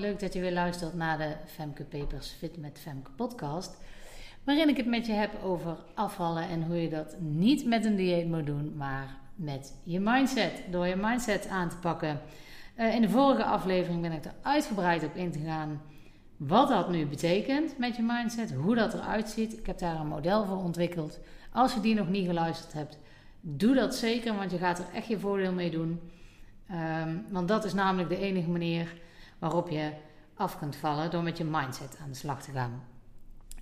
Leuk dat je weer luistert naar de Femke Papers Fit met Femke podcast. Waarin ik het met je heb over afvallen en hoe je dat niet met een dieet moet doen, maar met je mindset. Door je mindset aan te pakken. Uh, in de vorige aflevering ben ik er uitgebreid op in te gaan wat dat nu betekent met je mindset, hoe dat eruit ziet. Ik heb daar een model voor ontwikkeld. Als je die nog niet geluisterd hebt, doe dat zeker, want je gaat er echt je voordeel mee doen. Um, want dat is namelijk de enige manier waarop je af kunt vallen door met je mindset aan de slag te gaan.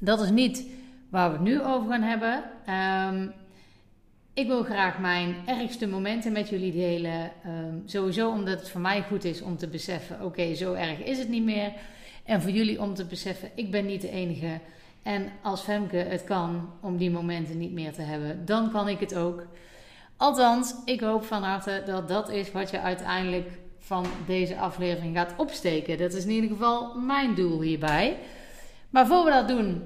Dat is niet waar we het nu over gaan hebben. Um, ik wil graag mijn ergste momenten met jullie delen. Um, sowieso omdat het voor mij goed is om te beseffen: oké, zo erg is het niet meer. En voor jullie om te beseffen: ik ben niet de enige. En als Femke het kan om die momenten niet meer te hebben, dan kan ik het ook. Althans, ik hoop van harte dat dat is wat je uiteindelijk van deze aflevering gaat opsteken. Dat is in ieder geval mijn doel hierbij. Maar voor we dat doen,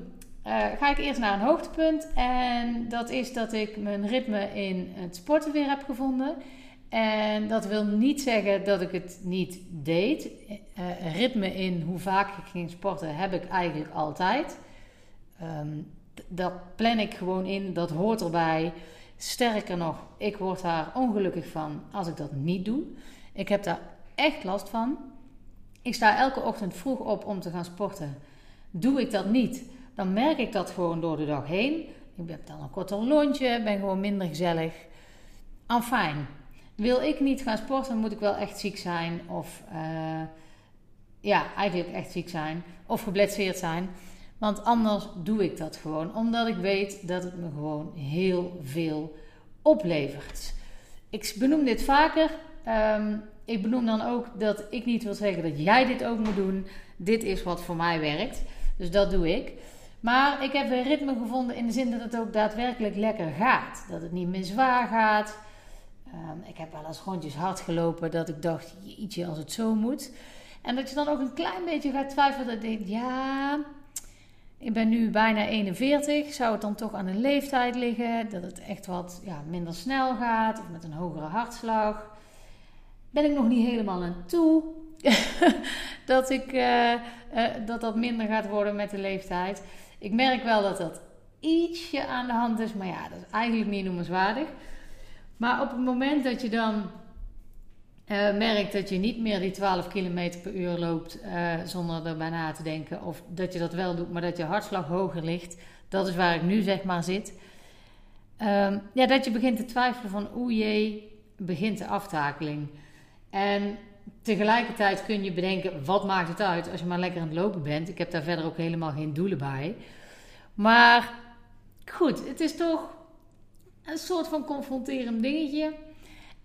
uh, ga ik eerst naar een hoogtepunt. En dat is dat ik mijn ritme in het sporten weer heb gevonden. En dat wil niet zeggen dat ik het niet deed. Uh, ritme in hoe vaak ik ging sporten heb ik eigenlijk altijd. Um, dat plan ik gewoon in, dat hoort erbij. Sterker nog, ik word daar ongelukkig van als ik dat niet doe. Ik heb daar echt last van. Ik sta elke ochtend vroeg op om te gaan sporten. Doe ik dat niet, dan merk ik dat gewoon door de dag heen. Ik heb dan een korter lontje, ben gewoon minder gezellig. fijn. Wil ik niet gaan sporten, moet ik wel echt ziek zijn. Of uh, ja, eigenlijk echt ziek zijn. Of geblesseerd zijn. Want anders doe ik dat gewoon. Omdat ik weet dat het me gewoon heel veel oplevert. Ik benoem dit vaker. Um, ik benoem dan ook dat ik niet wil zeggen dat jij dit ook moet doen. Dit is wat voor mij werkt. Dus dat doe ik. Maar ik heb een ritme gevonden in de zin dat het ook daadwerkelijk lekker gaat. Dat het niet meer zwaar gaat. Um, ik heb wel eens rondjes hard gelopen dat ik dacht, ietsje als het zo moet. En dat je dan ook een klein beetje gaat twijfelen. Dat je denkt, ja, ik ben nu bijna 41. Zou het dan toch aan de leeftijd liggen? Dat het echt wat ja, minder snel gaat of met een hogere hartslag? Ben ik nog niet helemaal aan toe. dat, ik, uh, uh, dat dat minder gaat worden met de leeftijd. Ik merk wel dat dat ietsje aan de hand is, maar ja, dat is eigenlijk niet noemenswaardig. Maar op het moment dat je dan uh, merkt dat je niet meer die 12 km per uur loopt zonder erbij na te denken, of dat je dat wel doet, maar dat je hartslag hoger ligt, dat is waar ik nu zeg maar zit. Um, ja, dat je begint te twijfelen van, oeh jee, begint de aftakeling. En tegelijkertijd kun je bedenken, wat maakt het uit als je maar lekker aan het lopen bent. Ik heb daar verder ook helemaal geen doelen bij. Maar goed, het is toch een soort van confronterend dingetje.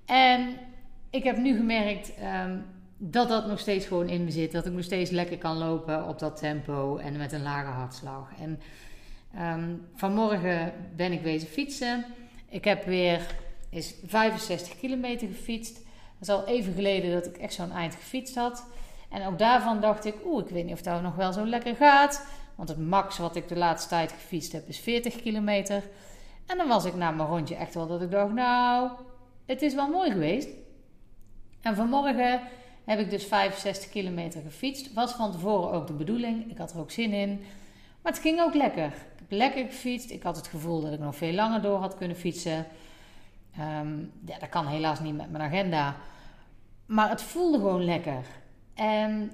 En ik heb nu gemerkt um, dat dat nog steeds gewoon in me zit. Dat ik nog steeds lekker kan lopen op dat tempo en met een lage hartslag. En um, vanmorgen ben ik wezen fietsen. Ik heb weer is 65 kilometer gefietst. Het is al even geleden dat ik echt zo'n eind gefietst had. En ook daarvan dacht ik, oeh, ik weet niet of dat nog wel zo lekker gaat. Want het max wat ik de laatste tijd gefietst heb is 40 kilometer. En dan was ik na mijn rondje echt wel dat ik dacht, nou, het is wel mooi geweest. En vanmorgen heb ik dus 65 kilometer gefietst. Was van tevoren ook de bedoeling. Ik had er ook zin in. Maar het ging ook lekker. Ik heb lekker gefietst. Ik had het gevoel dat ik nog veel langer door had kunnen fietsen. Um, ja, dat kan helaas niet met mijn agenda. Maar het voelde gewoon lekker. En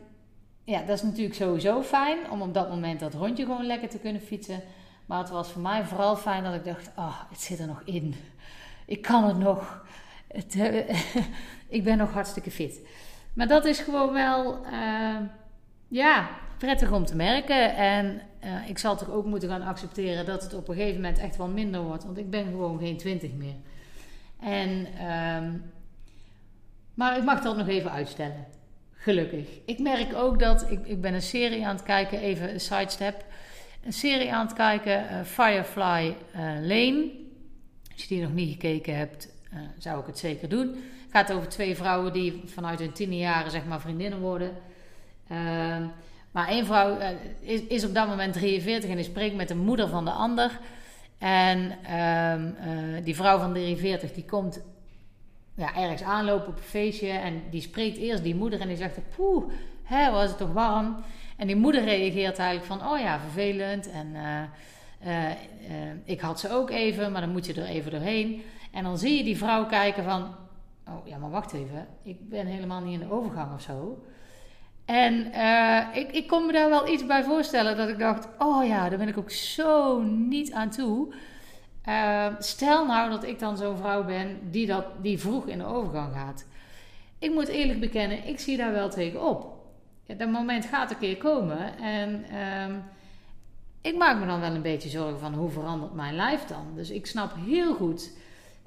ja, dat is natuurlijk sowieso fijn om op dat moment dat rondje gewoon lekker te kunnen fietsen. Maar het was voor mij vooral fijn dat ik dacht: oh, het zit er nog in. Ik kan het nog. Het, ik ben nog hartstikke fit. Maar dat is gewoon wel, uh, ja, prettig om te merken. En uh, ik zal toch ook moeten gaan accepteren dat het op een gegeven moment echt wel minder wordt. Want ik ben gewoon geen 20 meer. En, um, maar ik mag dat nog even uitstellen. Gelukkig. Ik merk ook dat ik, ik ben een serie aan het kijken, even een sidestep. Een serie aan het kijken, uh, Firefly uh, Lane. Als je die nog niet gekeken hebt, uh, zou ik het zeker doen. Het gaat over twee vrouwen die vanuit hun tiende jaren zeg maar vriendinnen worden. Ehm, maar één vrouw is, is op dat moment 43 en die spreekt met de moeder van de ander. En um, uh, die vrouw van 43 die komt ja, ergens aanlopen op een feestje. En die spreekt eerst die moeder en die zegt: Poeh, hè, was het toch warm? En die moeder reageert eigenlijk van: Oh ja, vervelend. En uh, ik had ze ook even, maar dan moet je er even doorheen. En dan zie je die vrouw kijken van: Oh ja, maar wacht even. Ik ben helemaal niet in de overgang of zo. En ik, ik kon me daar wel iets bij voorstellen dat ik dacht: Oh ja, daar ben ik ook zo niet aan toe. Ehm, stel nou dat ik dan zo'n vrouw ben die, dat, die vroeg in de overgang gaat. Ik moet eerlijk bekennen, ik zie daar wel tegenop. Ja, dat moment gaat een keer komen en ehm, ik maak me dan wel een beetje zorgen van hoe verandert mijn lijf dan. Dus ik snap heel goed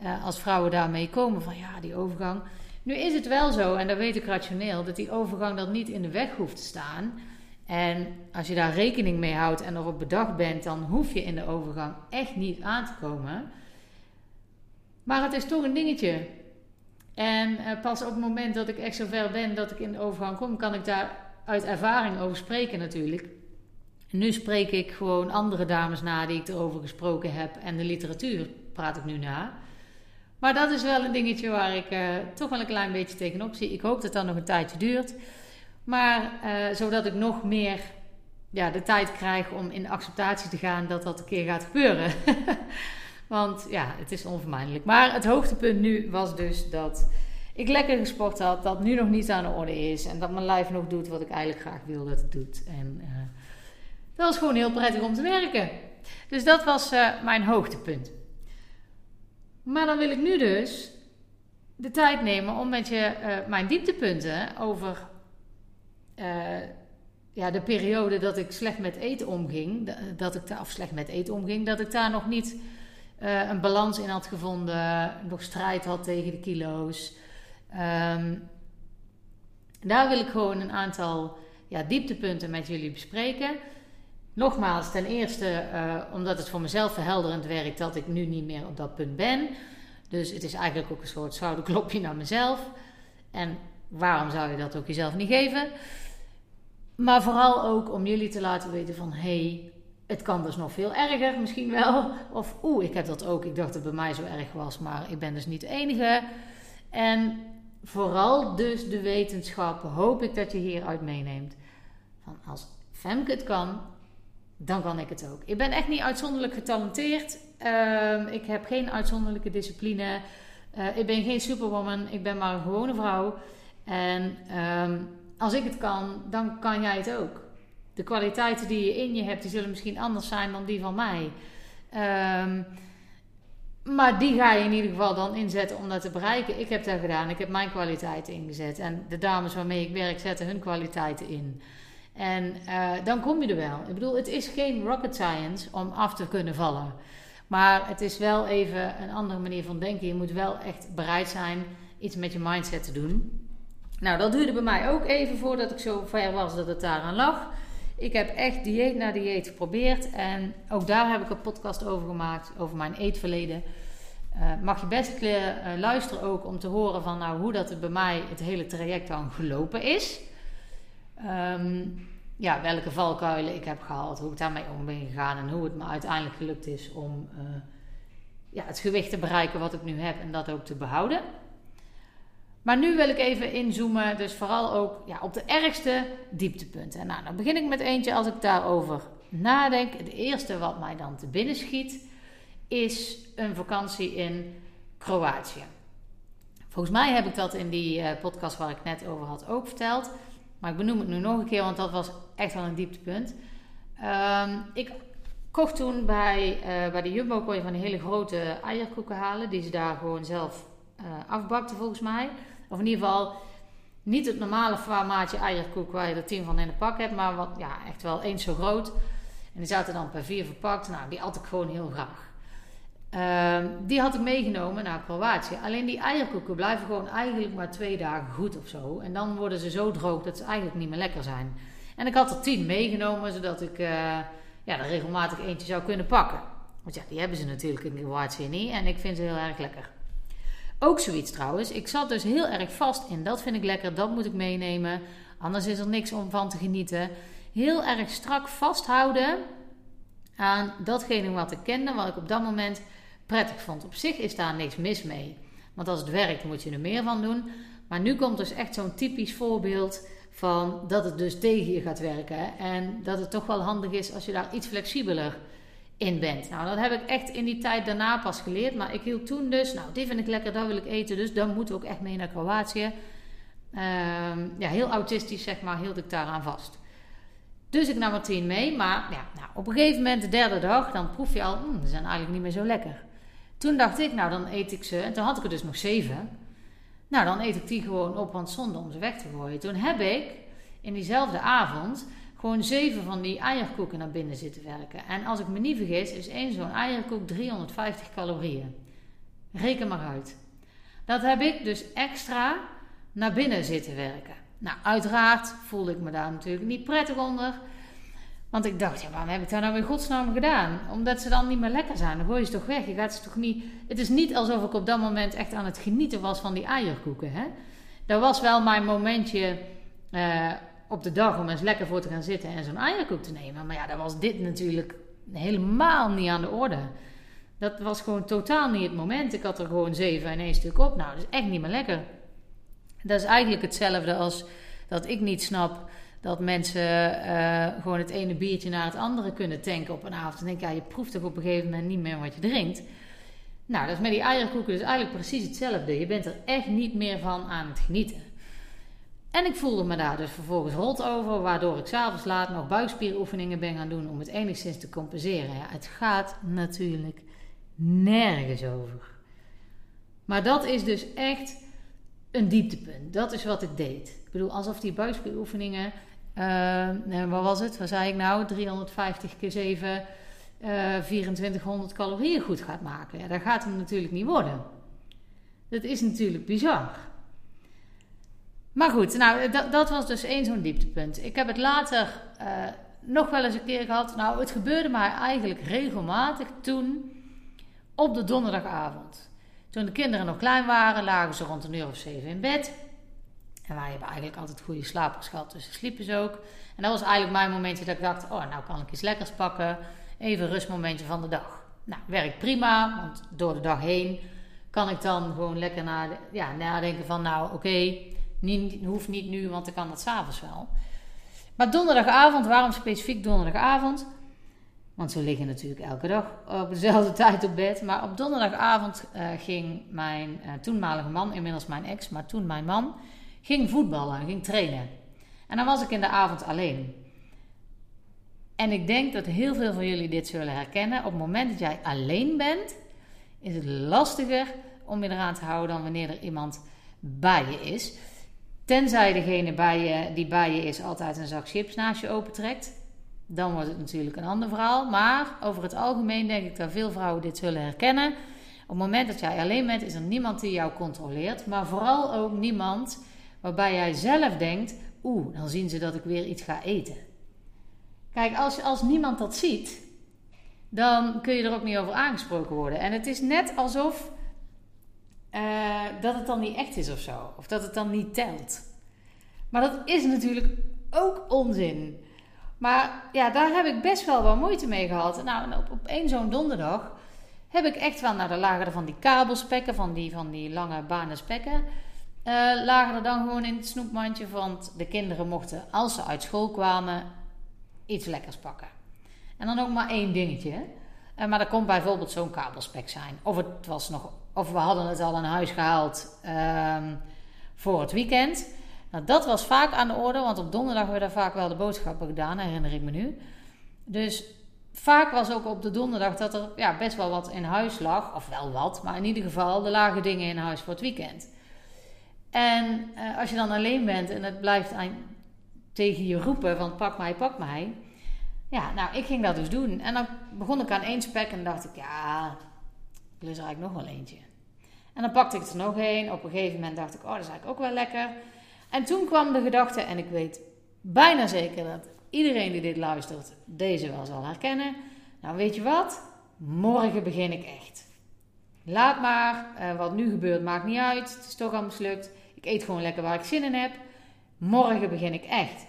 uh, als vrouwen daarmee komen van ja, die overgang. Nu is het wel zo, en dat weet ik rationeel, dat die overgang dan niet in de weg hoeft te staan. En als je daar rekening mee houdt en erop bedacht bent, dan hoef je in de overgang echt niet aan te komen. Maar het is toch een dingetje. En uh, pas op het moment dat ik echt zover ben dat ik in de overgang kom, kan ik daar uit ervaring over spreken natuurlijk. Nu spreek ik gewoon andere dames na die ik erover gesproken heb en de literatuur praat ik nu na. Maar dat is wel een dingetje waar ik uh, toch wel een klein beetje tegenop zie. Ik hoop dat dat nog een tijdje duurt. Maar uh, zodat ik nog meer ja, de tijd krijg om in acceptatie te gaan dat dat een keer gaat gebeuren. Want ja, het is onvermijdelijk. Maar het hoogtepunt nu was dus dat ik lekker gesport had, dat nu nog niet aan de orde is. En dat mijn lijf nog doet wat ik eigenlijk graag wil dat het doet. En uh, dat was gewoon heel prettig om te werken. Dus dat was mijn hoogtepunt. Maar dan wil ik nu dus de tijd nemen om met je uh, mijn dieptepunten over uh, ja, de periode dat ik slecht met eten omging, dat ik daar, of slecht met eten omging, dat ik daar nog niet uh, een balans in had gevonden, nog strijd had tegen de kilo's. Um, daar wil ik gewoon een aantal ja, dieptepunten met jullie bespreken. Nogmaals, ten eerste uh, omdat het voor mezelf verhelderend werkt dat ik nu niet meer op dat punt ben. Dus het is eigenlijk ook een soort schouderklopje naar mezelf. En waarom zou je dat ook jezelf niet geven? Maar vooral ook om jullie te laten weten van hey, het kan dus nog veel erger misschien wel. Of oeh, ik heb dat ook. Ik dacht dat het bij mij zo erg was, maar ik ben dus niet de enige. En vooral dus de wetenschap hoop ik dat je hieruit meeneemt. Van als Femke het kan, dan kan ik het ook. Ik ben echt niet uitzonderlijk getalenteerd. Uh, ik heb geen uitzonderlijke discipline. Uh, ik ben geen superwoman. Ik ben maar een gewone vrouw. En um, als ik het kan, dan kan jij het ook. De kwaliteiten die je in je hebt, die zullen misschien anders zijn dan die van mij. Um, maar die ga je in ieder geval dan inzetten om dat te bereiken. Ik heb dat gedaan. Ik heb mijn kwaliteiten ingezet. En de dames waarmee ik werk zetten hun kwaliteiten in. En uh, dan kom je er wel. Ik bedoel, het is geen rocket science om af te kunnen vallen. Maar het is wel even een andere manier van denken. Je moet wel echt bereid zijn iets met je mindset te doen. Nou, dat duurde bij mij ook even voordat ik zo ver was dat het daaraan lag. Ik heb echt dieet na dieet geprobeerd. En ook daar heb ik een podcast over gemaakt, over mijn eetverleden. Uh, mag je best uh, luisteren ook om te horen van nou, hoe dat het bij mij het hele traject dan gelopen is. Um, ja, welke valkuilen ik heb gehad, hoe ik daarmee om ben gegaan en hoe het me uiteindelijk gelukt is om uh, ja, het gewicht te bereiken wat ik nu heb en dat ook te behouden. Maar nu wil ik even inzoomen, dus vooral ook ja, op de ergste dieptepunten. Nou, dan begin ik met eentje als ik daarover nadenk. Het eerste wat mij dan te binnen schiet, is een vakantie in Kroatië. Volgens mij heb ik dat in die uh, podcast waar ik net over had ook verteld. Maar ik benoem het nu nog een keer, want dat was echt wel een dieptepunt. Um, ik kocht toen bij, uh, bij de Jumbo kon je van die hele grote eierkoeken halen. Die ze daar gewoon zelf uh, afbakten volgens mij. Of in ieder geval niet het normale formaatje eierkoek waar je er tien van in de pak hebt, maar wat, ja, echt wel eens zo groot. En die zaten dan per vier verpakt. Nou, die had ik gewoon heel graag. Uh, die had ik meegenomen naar Kroatië. Alleen die eierkoeken blijven gewoon eigenlijk maar twee dagen goed of zo. En dan worden ze zo droog dat ze eigenlijk niet meer lekker zijn. En ik had er tien meegenomen, zodat ik uh, ja, er regelmatig eentje zou kunnen pakken. Want ja, die hebben ze natuurlijk in Kroatië niet. En ik vind ze heel erg lekker. Ook zoiets trouwens. Ik zat dus heel erg vast in. Dat vind ik lekker, dat moet ik meenemen. Anders is er niks om van te genieten. Heel erg strak vasthouden aan datgene wat ik kende, wat ik op dat moment prettig vond. Op zich is daar niks mis mee. Want als het werkt, moet je er meer van doen. Maar nu komt dus echt zo'n typisch voorbeeld van dat het dus tegen je gaat werken. En dat het toch wel handig is als je daar iets flexibeler in bent. Nou, dat heb ik echt in die tijd daarna pas geleerd. Maar ik hield toen dus, nou, dit vind ik lekker, dat wil ik eten. Dus dan moeten we ook echt mee naar Kroatië. Ehm, ja, heel autistisch, zeg maar, hield ik daaraan vast. Dus ik nam er tien mee. Maar ja, nou, op een gegeven moment, de derde dag, dan proef je al, mm, ze zijn eigenlijk niet meer zo lekker. Toen dacht ik, nou, dan eet ik ze. En toen had ik er dus nog zeven. Nou, dan eet ik die gewoon op, want zonde om ze weg te gooien. Toen heb ik in diezelfde avond gewoon zeven van die eierkoeken naar binnen zitten werken. En als ik me niet vergis, is één zo'n eierkoek 350 calorieën. Reken maar uit. Dat heb ik dus extra naar binnen zitten werken. Nou, uiteraard voelde ik me daar natuurlijk niet prettig onder. Want ik dacht, ja, waarom heb ik dat nou in godsnaam gedaan? Omdat ze dan niet meer lekker zijn. Dan gooi je ze toch weg. Je gaat ze toch niet... Het is niet alsof ik op dat moment echt aan het genieten was van die eierkoeken. Hè? Dat was wel mijn momentje uh, op de dag om eens lekker voor te gaan zitten en zo'n eierkoek te nemen. Maar ja, dat was dit natuurlijk helemaal niet aan de orde. Dat was gewoon totaal niet het moment. Ik had er gewoon zeven in één stuk op. Nou, dat is echt niet meer lekker. Dat is eigenlijk hetzelfde als dat ik niet snap dat mensen uh, gewoon het ene biertje naar het andere kunnen tanken op een avond. En denk ja, je proeft toch op een gegeven moment niet meer wat je drinkt. Nou, dat is met die eierkoeken dus eigenlijk precies hetzelfde. Je bent er echt niet meer van aan het genieten. En ik voelde me daar dus vervolgens rot over, waardoor ik s'avonds laat nog buikspieroefeningen ben gaan doen om het enigszins te compenseren. Ja, het gaat natuurlijk nergens over. Maar dat is dus echt een dieptepunt. Dat is wat ik deed. Ik bedoel, alsof die buikspieroefeningen, uh, wat was het? Wat zei ik nou? 350 keer 7, uh, 2400 calorieën goed gaat maken. Ja, dat gaat hem natuurlijk niet worden. Dat is natuurlijk bizar. Maar goed, nou, dat, was dus één zo'n dieptepunt. Ik heb het later uh, nog wel eens een keer gehad. Nou, het gebeurde mij eigenlijk regelmatig toen op de donderdagavond. Toen de kinderen nog klein waren, lagen ze rond een uur of zeven in bed. En wij hebben eigenlijk altijd goede slapers gehad, dus sliepen ze ook. En dat was eigenlijk mijn momentje dat ik dacht, oh, nou kan ik iets lekkers pakken. Even rustmomentje van de dag. Nou, werkt prima, want door de dag heen kan ik dan gewoon lekker ja, nadenken van, nou oké, hoeft niet nu, want dan kan dat s'avonds wel. Maar donderdagavond, waarom specifiek donderdagavond? Want ze liggen natuurlijk elke dag op dezelfde tijd op bed. Maar op donderdagavond uh, ging mijn uh, toenmalige man, inmiddels mijn ex, maar toen mijn man, ging voetballen, ging trainen. En dan was ik in de avond alleen. En ik denk dat heel veel van jullie dit zullen herkennen. Op het moment dat jij alleen bent, is het lastiger om je eraan te houden dan wanneer er iemand bij je is. Tenzij degene bij je, die bij je is altijd een zak chips naast je opentrekt. Dan wordt het natuurlijk een ander verhaal. Maar over het algemeen denk ik dat veel vrouwen dit zullen herkennen. Op het moment dat jij alleen bent, is er niemand die jou controleert. Maar vooral ook niemand waarbij jij zelf denkt: oeh, dan zien ze dat ik weer iets ga eten. Kijk, als, als niemand dat ziet, dan kun je er ook niet over aangesproken worden. En het is net alsof uh, dat het dan niet echt is of zo. Of dat het dan niet telt. Maar dat is natuurlijk ook onzin. Maar ja, daar heb ik best wel wat moeite mee gehad. Nou, op, één zo'n donderdag heb ik echt wel naar de lagen van die kabelspekken, van die, van die lange banen spekken. Uh, lagen er dan gewoon in het snoepmandje. Want de kinderen mochten, als ze uit school kwamen, iets lekkers pakken. En dan ook maar één dingetje. Uh, maar dat kon bijvoorbeeld zo'n kabelspek zijn. Of het was nog of we hadden het al in huis gehaald um, voor het weekend. Nou, dat was vaak aan de orde, want op donderdag werden vaak wel de boodschappen gedaan, herinner ik me nu. Dus vaak was ook op de donderdag dat er ja, best wel wat in huis lag. Of wel wat, maar in ieder geval, er lagen dingen in huis voor het weekend. En uh, als je dan alleen bent en het blijft aan, tegen je roepen van pak mij, pak mij. Ja, nou, ik ging dat dus doen. En dan begon ik aan één spek en dacht ik, ja, ik lust er eigenlijk nog wel eentje. En dan pakte ik er nog een. Op een gegeven moment dacht ik, oh, dat is eigenlijk ook wel lekker. En toen kwam de gedachte, en ik weet bijna zeker dat iedereen die dit luistert deze wel zal herkennen. Nou, weet je wat? Morgen begin ik echt. Laat maar, uh, wat nu gebeurt maakt niet uit. Het is toch al mislukt. Ik eet gewoon lekker waar ik zin in heb. Morgen begin ik echt.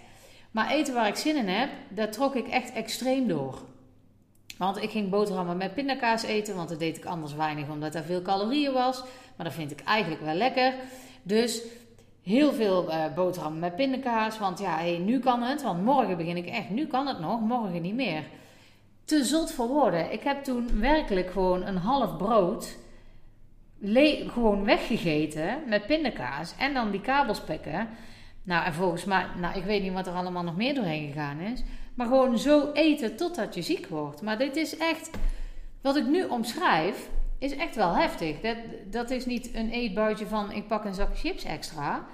Maar eten waar ik zin in heb, daar trok ik echt extreem door. Want ik ging boterhammen met pindakaas eten, want dat deed ik anders weinig omdat er veel calorieën was. Maar dat vind ik eigenlijk wel lekker. Dus heel veel uh, boterhammen met pindakaas, want ja, nu kan het, want morgen begin ik echt, nu kan het nog, morgen niet meer. Te zot voor woorden. Ik heb toen werkelijk gewoon een half brood gewoon weggegeten met pindakaas en dan die kabelspekken. Nou, en volgens mij, nou, ik weet niet wat er allemaal nog meer doorheen gegaan is. Maar gewoon zo eten totdat je ziek wordt. Maar dit is echt, wat ik nu omschrijf, is echt wel heftig. Dat, dat is niet een eetbuitje van ik pak een zak chips extra.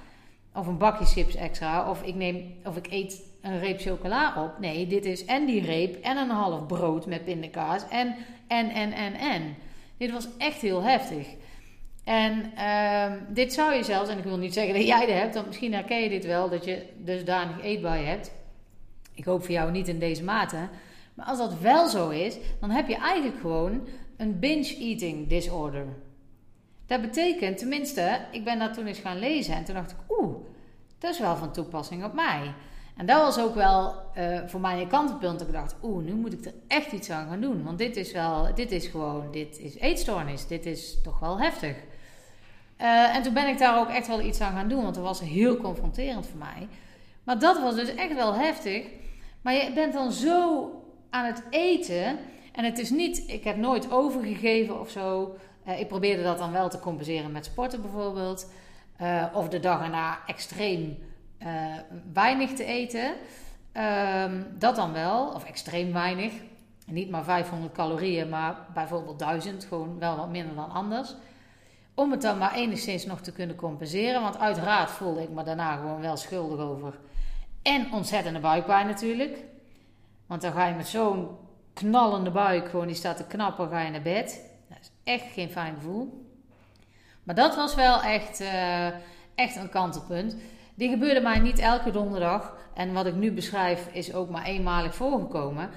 Of een bakje chips extra. Of ik, neem, of ik eet een reep chocola op. Nee, dit is en die reep en een half brood met pindakaas. En, en, en, en, en. Dit was echt heel heftig. En uh, dit zou je zelfs, en ik wil niet zeggen dat jij dit hebt, want misschien herken je dit wel, dat je dusdanig eetbaar hebt. Ik hoop voor jou niet in deze mate. Maar als dat wel zo is, dan heb je eigenlijk gewoon een binge eating disorder. Dat betekent, tenminste, ik ben dat toen eens gaan lezen en toen dacht ik, oeh, dat is wel van toepassing op mij. En dat was ook wel uh, voor mij een kantelpunt. Ik dacht, oeh, nu moet ik er echt iets aan gaan doen. Want dit is wel, dit is gewoon, dit is eetstoornis. Dit is toch wel heftig. Uh, en toen ben ik daar ook echt wel iets aan gaan doen, want dat was heel confronterend voor mij. Maar dat was dus echt wel heftig. Maar je bent dan zo aan het eten. En het is niet, ik heb nooit overgegeven of zo. Uh, ik probeerde dat dan wel te compenseren met sporten bijvoorbeeld. Uh, of de dag erna extreem weinig te eten. Ehm, dat dan wel, of extreem weinig. Niet maar 500 calorieën, maar bijvoorbeeld 1000, gewoon wel wat minder dan anders. Om het dan maar enigszins nog te kunnen compenseren. Want uiteraard voelde ik me daarna gewoon wel schuldig over. En ontzettende buikpijn natuurlijk. Want dan ga je met zo'n knallende buik, gewoon die staat te knappen, ga je naar bed. Dat is echt geen fijn gevoel. Maar dat was wel echt, uh, echt een kantelpunt. Die gebeurde mij niet elke donderdag. En wat ik nu beschrijf is ook maar eenmalig voorgekomen.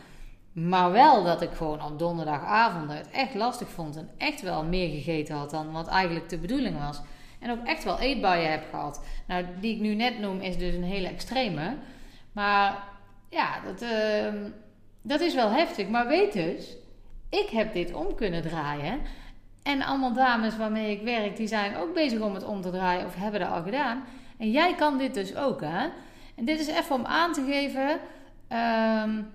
Maar wel dat ik gewoon op donderdagavond het echt lastig vond. En echt wel meer gegeten had dan wat eigenlijk de bedoeling was. En ook echt wel eetbuien heb gehad. Nou, die ik nu net noem is dus een hele extreme. Maar ja, dat, uh, dat is wel heftig. Maar weet dus, ik heb dit om kunnen draaien. En allemaal dames waarmee ik werk, die zijn ook bezig om het om te draaien of hebben dat al gedaan. En jij kan dit dus ook, hè? En dit is even om aan te geven. Um,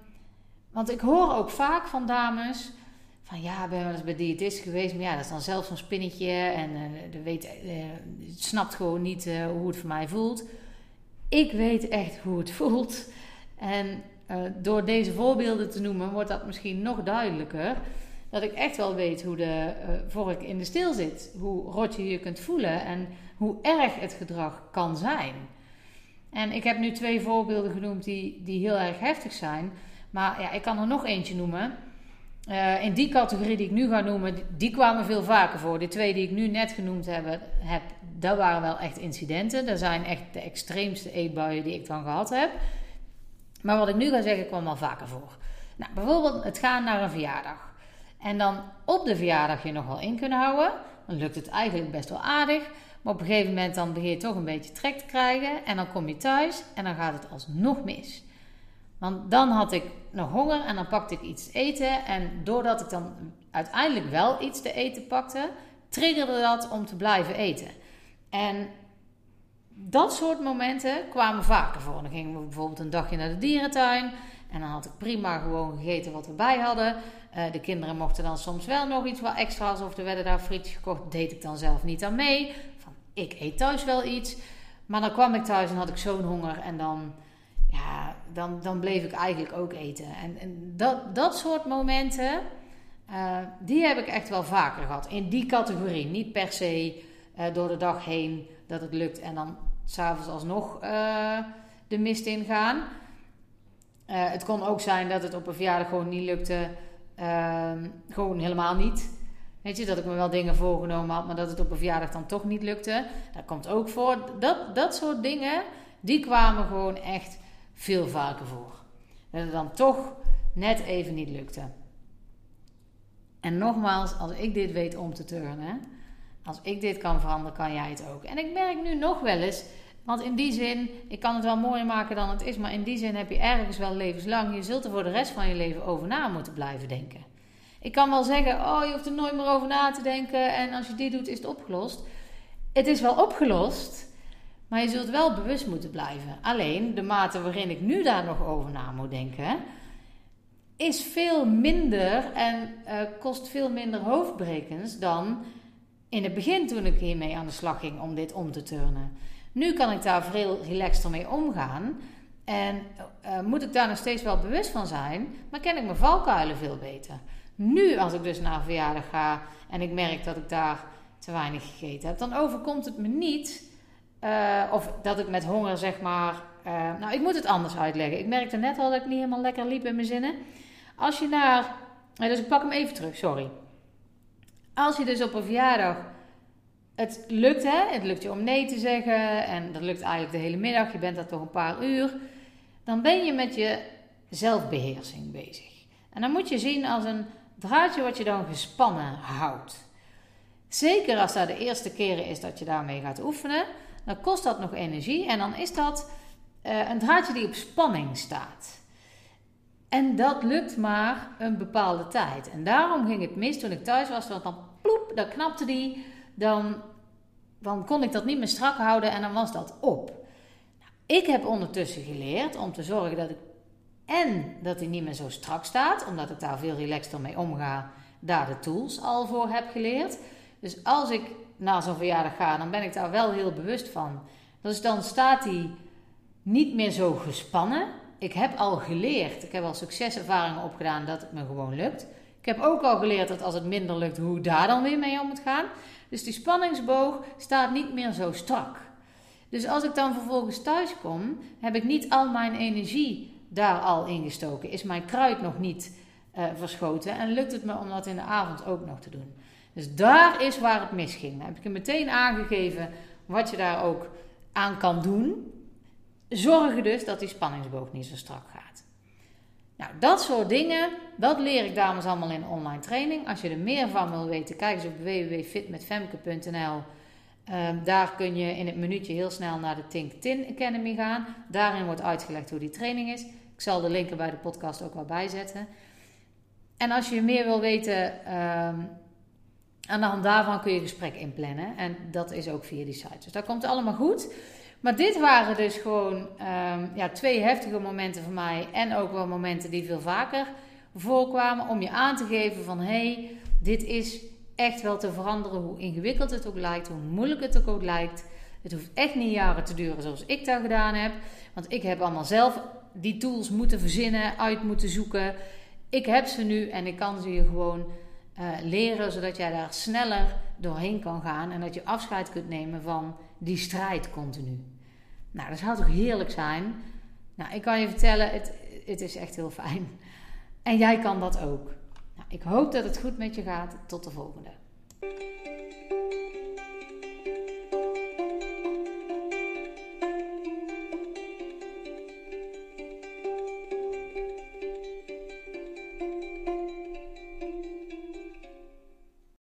want ik hoor ook vaak van dames van ja, ben wel eens bij diëtist geweest, maar ja, dat is dan zelf zo'n spinnetje en uh, de weet, uh, snapt gewoon niet uh, hoe het voor mij voelt. Ik weet echt hoe het voelt. En door deze voorbeelden te noemen, wordt dat misschien nog duidelijker. Dat ik echt wel weet hoe de vork in de steel zit. Hoe rot je je kunt voelen en hoe erg het gedrag kan zijn. En ik heb nu twee voorbeelden genoemd die, die heel erg heftig zijn. Maar ja, ik kan er nog eentje noemen. Uh, in die categorie die ik nu ga noemen, die kwamen veel vaker voor. De twee die ik nu net genoemd heb, heb dat waren wel echt incidenten. Dat zijn echt de extreemste eetbuien die ik dan gehad heb. Maar wat ik nu ga zeggen, kwam wel vaker voor. Nou, bijvoorbeeld het gaan naar een verjaardag. En dan op de verjaardag je nog wel in kunnen houden. Dan lukt het eigenlijk best wel aardig. Maar op een gegeven moment dan begin je toch een beetje trek te krijgen. En dan kom je thuis en dan gaat het alsnog mis. Want dan had ik nog honger en dan pakte ik iets eten. En doordat ik dan uiteindelijk wel iets te eten pakte, triggerde dat om te blijven eten. En dat soort momenten kwamen vaker voor. Dan gingen we bijvoorbeeld een dagje naar de dierentuin. En dan had ik prima gewoon gegeten wat we bij hadden. Uh, de kinderen mochten dan soms wel nog iets wat extra's. Of er werden daar frietjes gekocht. Deed ik dan zelf niet aan mee. Van, ik eet thuis wel iets. Maar dan kwam ik thuis en had ik zo'n honger. En dan ja, dan, dan bleef ik eigenlijk ook eten. En, dat, dat soort momenten, uh, die heb ik echt wel vaker gehad. In die categorie. Niet per se uh, door de dag heen dat het lukt en dan s'avonds alsnog uh, de mist ingaan. het kon ook zijn dat het op een verjaardag gewoon niet lukte. Ehm, gewoon helemaal niet. Weet je, dat ik me wel dingen voorgenomen had, maar dat het op een verjaardag dan toch niet lukte. Dat komt ook voor. Dat, dat soort dingen, die kwamen gewoon echt veel vaker voor. Dat het dan toch net even niet lukte. En nogmaals, als ik dit weet om te turnen, als ik dit kan veranderen, kan jij het ook. En ik merk nu nog wel eens Want in die zin, ik kan het wel mooier maken dan het is, maar in die zin heb je ergens wel levenslang. Je zult er voor de rest van je leven over na moeten blijven denken. Ik kan wel zeggen, oh, je hoeft er nooit meer over na te denken en als je dit doet is het opgelost. Het is wel opgelost, maar je zult wel bewust moeten blijven. Alleen de mate waarin ik nu daar nog over na moet denken, is veel minder en uh, kost veel minder hoofdbrekens dan in het begin toen ik hiermee aan de slag ging om dit om te turnen. Nu kan ik daar veel relaxter mee omgaan. En uh, moet ik daar nog steeds wel bewust van zijn, maar ken ik mijn valkuilen veel beter. Nu, als ik dus naar een verjaardag ga en ik merk dat ik daar te weinig gegeten heb, dan overkomt het me niet. Uh, of dat ik met honger zeg maar. Uh, nou, ik moet het anders uitleggen. Ik merkte net al dat ik niet helemaal lekker liep in mijn zinnen. Als je naar. Dus ik pak hem even terug, sorry. Als je dus op een verjaardag. Het lukt, hè? Het lukt je om nee te zeggen. En dat lukt eigenlijk de hele middag. Je bent daar toch een paar uur. Dan ben je met je zelfbeheersing bezig. En dan moet je zien als een draadje wat je dan gespannen houdt. Zeker als dat de eerste keren is dat je daarmee gaat oefenen, dan kost dat nog energie en dan is dat uh, een draadje die op spanning staat. En dat lukt maar een bepaalde tijd. En daarom ging het mis toen ik thuis was, want dan ploep, dan knapte die, dan, kon ik dat niet meer strak houden en dan was dat op. Nou, ik heb ondertussen geleerd om te zorgen dat ik en dat hij niet meer zo strak staat, omdat ik daar veel relaxter mee omga, daar de tools al voor heb geleerd. Dus als ik naar zo'n verjaardag ga, dan ben ik daar wel heel bewust van. Dus dan staat hij niet meer zo gespannen. Ik heb al geleerd, ik heb al succeservaringen opgedaan dat het me gewoon lukt. Ik heb ook al geleerd dat als het minder lukt, hoe daar dan weer mee om moet gaan. Dus die spanningsboog staat niet meer zo strak. Dus als ik dan vervolgens thuis kom, heb ik niet al mijn energie daar al ingestoken? Is mijn kruid nog niet uh, verschoten? En lukt het me om dat in de avond ook nog te doen? Dus daar is waar het misging. Dan heb ik hem meteen aangegeven wat je daar ook aan kan doen. Zorg dus dat die spanningsboog niet zo strak gaat. Nou, dat soort dingen, dat leer ik dames allemaal in online training. Als je er meer van wil weten, kijk eens op www.fitmetfemke.nl. Ehm, daar kun je in het minuutje heel snel naar de Think Tin Academy gaan. Daarin wordt uitgelegd hoe die training is. Ik zal de linken bij de podcast ook wel bijzetten. En als je meer wil weten, um, aan de hand daarvan kun je een gesprek inplannen. En dat is ook via die site. Dus dat komt allemaal goed. Maar dit waren dus gewoon um, ja, twee heftige momenten voor mij. En ook wel momenten die veel vaker voorkwamen. Om je aan te geven van hé, hey, dit is echt wel te veranderen. Hoe ingewikkeld het ook lijkt, hoe moeilijk het ook lijkt. Het hoeft echt niet jaren te duren zoals ik dat gedaan heb. Want ik heb allemaal zelf die tools moeten verzinnen, uit moeten zoeken. Ik heb ze nu en ik kan ze je gewoon uh, leren, zodat jij daar sneller doorheen kan gaan en dat je afscheid kunt nemen van die strijd continu. Nou, dat zou toch heerlijk zijn? Nou, ik kan je vertellen, het, het is echt heel fijn. En jij kan dat ook. Nou, ik hoop dat het goed met je gaat. Tot de volgende.